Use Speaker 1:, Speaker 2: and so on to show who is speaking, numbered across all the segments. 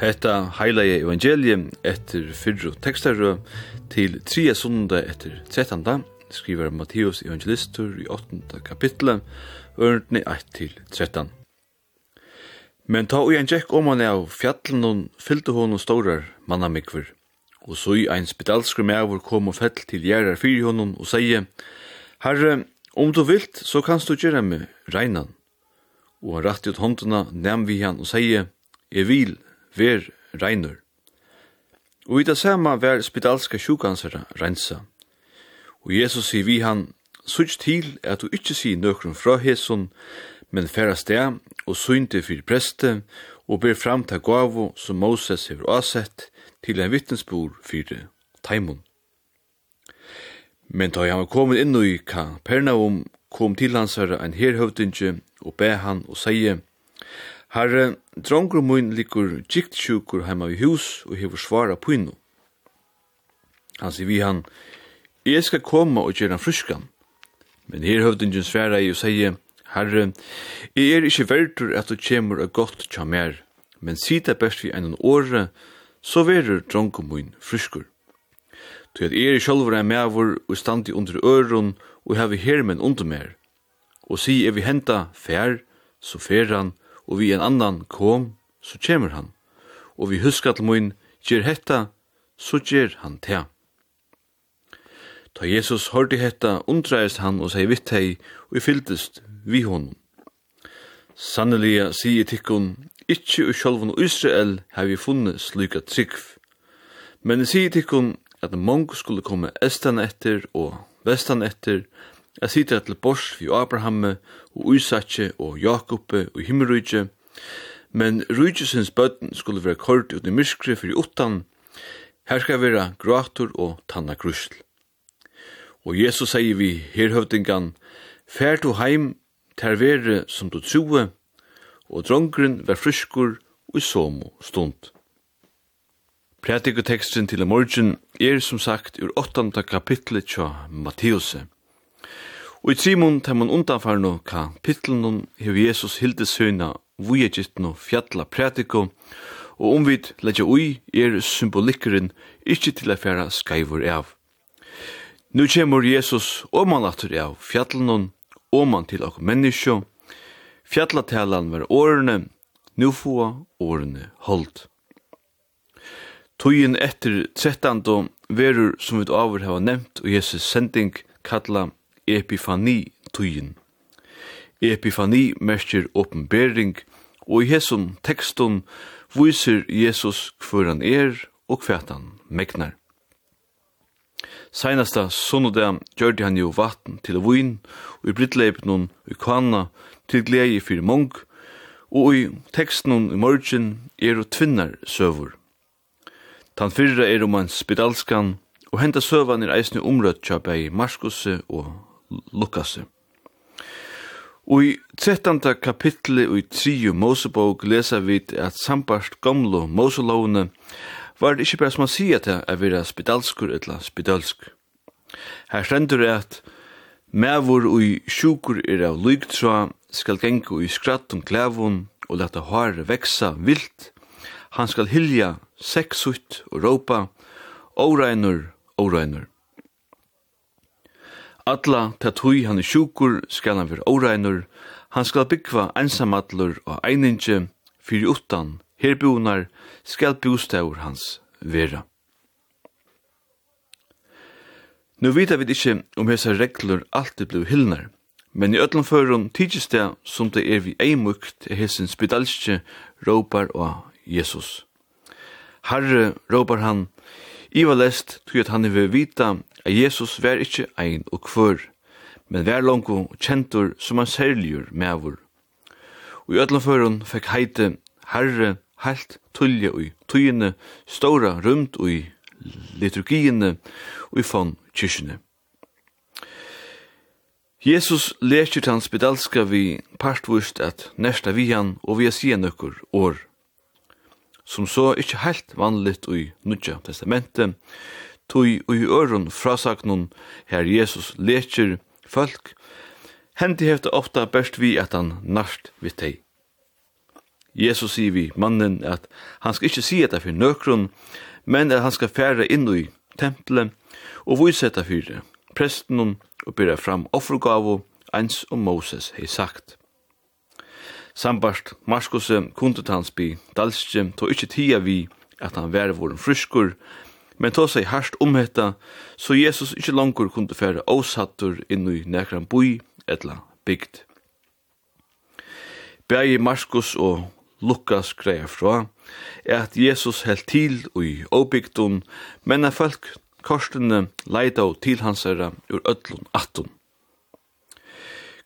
Speaker 1: Hetta heilige evangelium etter fyrru tekstarru til 3. sunda etter 13. skriver Matteus evangelistur i 8. kapitlet, ørndni 1-13. Men ta og en tjekk om han av fjallen og fyllte hon og stårar mannamikver. Og så i ein spedalskru meavur kom og fell til gjerrar fyri honom og seie, Herre, om du vilt, så kanst du gjere meg reinan. Og han rett ut håndena, nem vi han og seie, Jeg vil, ver reinur. Og i det samme var spedalska sjukansere rensa. Og Jesus sier vi han, Sutt til at du ikkje sier nøkron fra heson, men færa sted og synte fyrir preste og ber fram til gavo som Moses hever avsett til en vittnesbord fyrir taimon. Men da han var kommet inn i Kapernaum, kom til hans herre en herhøvdinge og be han og seie, Herre, drongur mun likur gikt sjukur heima i hus og hefur svara pynu. Han sier vi han, jeg skal komme og gjøre han fruskan. Men her høvdingen sværa i og sier, Herre, jeg er ikke verdur at du kjemur og gott tja mer, men sida best vi enn åre, så verur drongur mun fruskur. Tu at er sjolver er mevor og standi under øron og hever hermen under mer. Og si er vi henta fær, så fær han, og vi en annan kom, så kjemur han, og vi huskar til mun, gjer hetta, så gjer han tea. Ta Jesus hørte hetta, undreist han og seg vitt hei, og i fyldest vi honom. Sanneliga sier tikkun, ikkje u sjolvun Israel hei vi funnet sluka trygg. Men sier tikkun at mong skulle komme estan etter og vestan etter, Jeg sitter til bors vi Abrahamme og Isakje og Jakobbe og Himmelrydje, men rydjesens bøtten skulle være kort ut i myskre for i utan, her skal være grator og tanna krusl. Og Jesus sier vi herhøvdingan, fær du heim ter vere som du troe, og drongren vær fryskur og i somo stund. Prætikoteksten til morgen er som sagt ur 8. kapitlet tja Matteuset. Og i trimon temon undanfarno ka pitlunum hev Jesus hilde søgna vujegittno fjalla prætiko, og omvid leggja ui er symbolikkeren ikkje til a færa skaivur av. Nu kjemur Jesus oman atur av fjallunum, oman til ok menneskjo, fjallatalan var årene, nu få årene holdt. Tøyen etter 13 verur som vi avur hava nevnt og Jesus sending kalla epifani tøyen. Epifani merkir åpenbering, og i hesson tekston viser Jesus hver han er og hver han megnar. Seinasta sonnodag gjørde han jo vatten til vin, og i brittleipen i kvanna til glede fyrir mong, og i teksten i morgen er og tvinnar søvur. Tan fyrra er om en spedalskan, og henta søvan er eisne omrødt kja bei og Lukas. Og i 13. kapitlet og i 3. Mosebok lesa vi at sambarst gamlo Moselovene var det ikkje bare som han sier til at vi er spedalskur eller spedalsk. Her stendur det at Mævor og sjukur er av lygtra, skal gengu i skrattum klævun og leta hår veksa vilt. Han skal hilja seksut og ropa, oreinur, oreinur. Alla ta tui han er sjukur, skal han vera óreinur, han skal byggva einsamallur og eininje, fyrir utan, herbunar, skal bostaur hans vera. Nu vita vi ikkje om hesa reglur alltid bliv hyllnar, men i öllum førum tidsis det som det er vi eimukt er hesen spedalskje råpar og Jesus. Herre råpar han, Iva lest tog at han er ved vita at Jesus var ikkje ein og kvør, men var langko kjentur som han særligur mevur. Og i öllum førun fekk heite herre heilt tullje ui tøyene, stóra rumt ui liturgiene ui fon kyrkjene. Jesus lekjert hans bedalska vi partvust at nesta vi han og vi er nøkkur år, som så ikkje heilt vanligt ui nudja testamentet, tui ui øron frasaknun her Jesus leker folk, hendi hefta ofta best vi at han nart vi tei. Jesus sier vi mannen at han skal ikkje si etta fyrir nøkron, men at han skal færa inn i tempelet og vise etta fyrir presten og byrja fram offergavo eins og Moses hei sagt. Sambart Marskose kundet hans by dalskje tog ikkje tida vi at han vær våren fryskur, men ta seg harst om hetta, så Jesus ikkje langur kunde fære åsattur inn i nekran boi etla bygd. Begge Markus og Lukas greier fra er at Jesus held til i åbygdun, men at folk korsene leida og til hans herra ur öllun attun.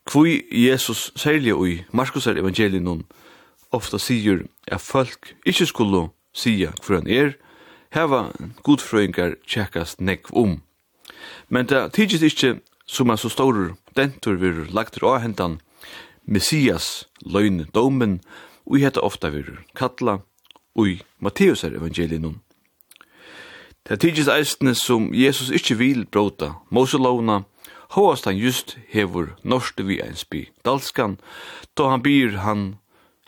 Speaker 1: Kvui Jesus særlig i Markusar evangelien ofta sier at folk ikkje skulle sia hver han er, heva godfrøyngar tjekkast nekv om. Men det tidsis ikkje som er så stor dentur vir lagtur av hendan Messias løgn domen og heta ofta vir kalla og Matteus er evangelinum. Det tidsis eistne som Jesus ikkje vil bråta Moselovna Håast han just hevur norste vi einsby dalskan, då han byr han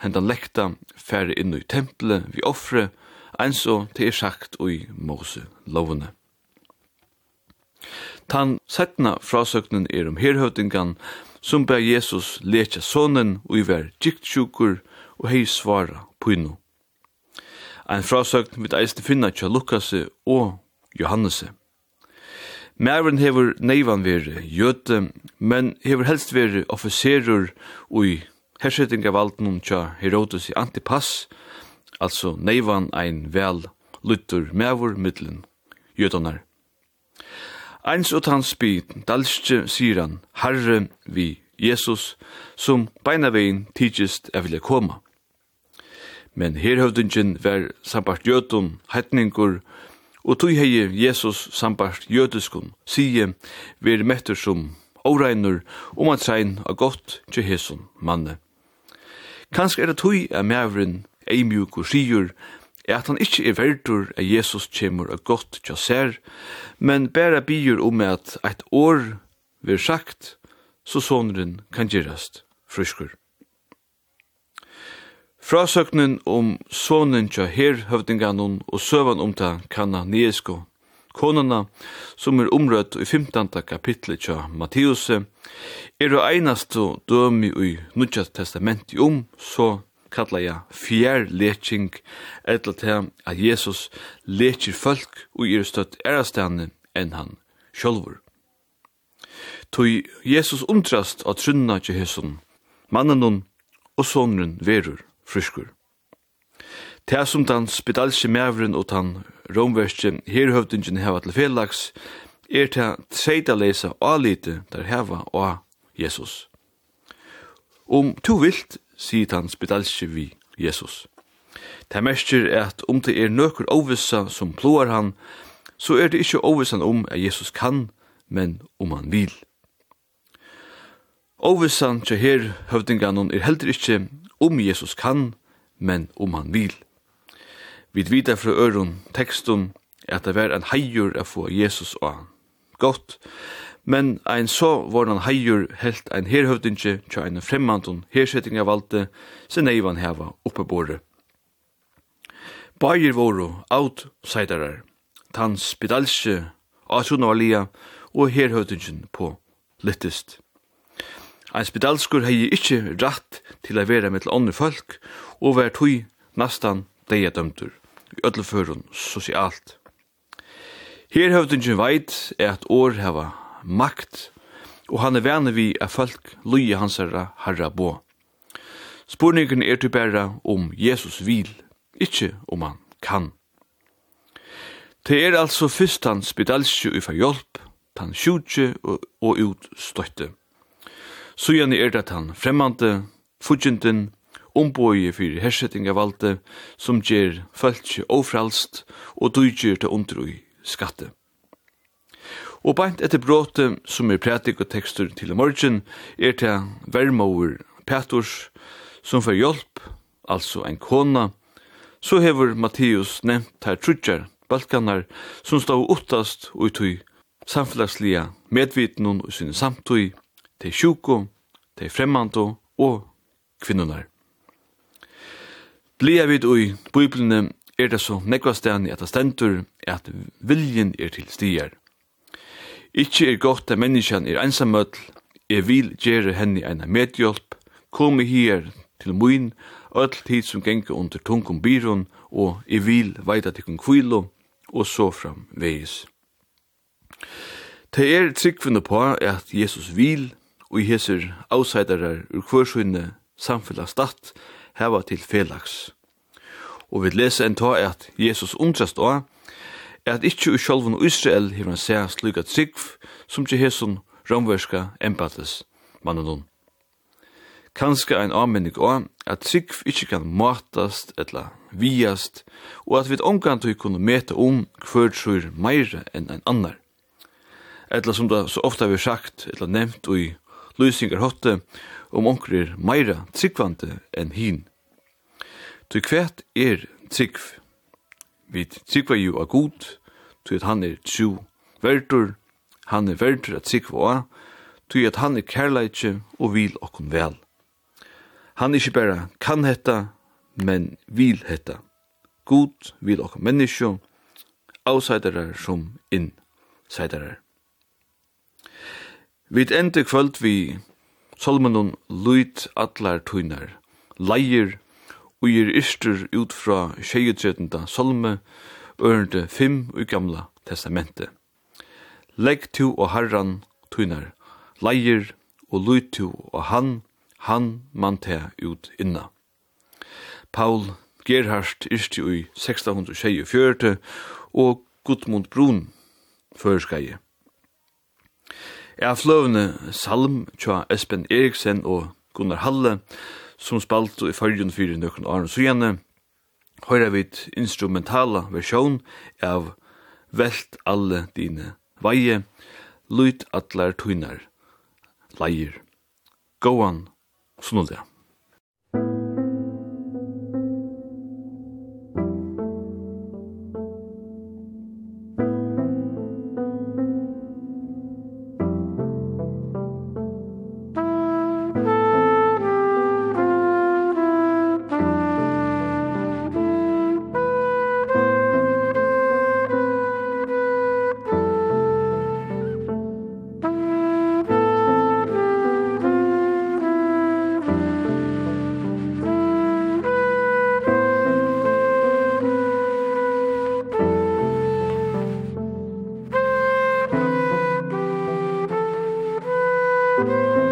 Speaker 1: hendan lekta færre inn i tempelet vi offre, eins og det er sagt ui Mose lovene. Tan setna frasøknen er om herhøvdingan, som ber Jesus letja sonen ui ver giktsjukur og hei svara pynu. Ein frasøkn vil eisne finna tja Lukase og Johannese. Mæren hever neivan veri jöte, men hever helst veri offiserur ui hersettingavaldnum tja Herodes i Antipas, altså neivan ein vel luttur mevur mittlen, jötunar. Eins og hans by, dalske siran, herre vi Jesus, som beinavegin tidsist er vilja koma. Men herhøvdingen var sambart jötun, heitningur, og tog hei Jesus sambart jødiskun, sige, vi er mettur som åreiner, og man sein av godt til hesun manne. Kansk er det tog er mevren eimjuk og sigur, er at han ikkje er verdur at Jesus kjemur og godt tja ser, men bæra byr om at eit år vir sagt, så sonren kan gjerast fryskur. Frasøknen om sonen tja her høvdinganon og søvan om ta kanna niesko, konana som er omrødt i 15. kapitlet tja Mattiuse, er det einaste dømi i Nudja Testamenti om, så kalla ja fjær leching etla til at Jesus lecher folk og er støtt erastane enn han sjolvor. Tui Jesus umtrast at trunna til hesson, mannen og sonen verur fryskur. Det som den spedalske mævren og den romverske herhøvdingen heva til felags, er til treida lesa alite der heva og Jesus. Om um, to vilt sier han spedalske vi Jesus. Det er at om det er nøkker ovissa som plåar han, så er det ikkje ovissan om at Jesus kan, men om han vil. Ovissan til her høvdinganon er heller ikkje om Jesus kan, men om han vil. Vi vita fra øron tekstum at det var en heijur å få Jesus og han. Godt, Men ein så var han heijur helt ein herhøvdinje tja ein fremmandun hersetting av valde, se neivan heva oppebore. Bayer våro out seidarar, tan spedalsje, asuna valia og herhøvdingen på littest. Ein spedalskur hei ikkje rætt til a vera mittel andre folk, og vær tui nastan deia dømtur, i ödleførun sosialt. Herhøvdingen veit er at år heva makt, og han er vane vi at folk lyje hans herra herra bo. Spurningen er til bæra om Jesus vil, ikkje om han kan. Det er altså fyrst han spedalsje ufa hjelp, tan sjutje og, og utstøtte. Sujan er det han fremmande, fudgjenten, omboje fyrir hersettingavalde, som gjer fölkje ofralst og dujgjer til undru i skatte. Og beint etter bråte som er prætik og tekstur til morgen er til vermover Peturs som får hjelp, altså en kona, så hever Mattius nevnt her trudjar, balkanar, som stod uttast og tog samfunnslige medvitnun og sin samtøy, til sjuko, til fremmando og kvinnunar. Blia vid ui biblene er det så nekva stedani at det stendur at viljen er til stier. Ikki er gott at menneskjan er einsamøll, er vil gjere henni eina medhjálp, komi hier til muin, öll tid som gengur under tungum byrun, og er vil veida tikkun kvilo, og så fram veis. Det er tryggvinne på at Jesus vil, og i hesser avseidarar ur kvørsynne samfellastatt heva til felags. Og vi leser en ta at Jesus undrast også, at ikkje i sjálfun Israel hefur han seg sluga trygg som til hesson romverska empatis mannenun. Kanska ein avmenning av at trygg ikkje kan matast etla viast og at vi omkant vi kunne meta om hver trur meira enn ein annar. Etla som det så ofta vi sagt, etla nevnt og i løysingar hotte, om onker er meira tryggvante enn hin. Tu kvært er tryggv vi tryggva jo av god, tog at han er tju verdur, han er verdur at tryggva av, tog at han er kærleitje og vil okkon vel. Han er ikke bare kan hetta, men vil hetta. God vil okkon menneskje, avseidarar som inn, seidarar. Vi ender kvöld vi Solmanon luit atlar tuinar, leier og er istur ut fra 23. salme, ørende 5 i gamla testamentet. Legg tu og herran tunar, leier og lyt tu og han, han man te ut inna. Paul Gerhardt isti i 1624 og Gudmund Brun førskaje. Er fløvende salm tja Espen Eriksen og Gunnar Halle som spalt i fyrjun fyrir nøkken åren. Så gjerne høyra vi instrumentala versjon av Velt alle dine veie, Lyt atlar tuinar, leier. Gåan, snullja. Musik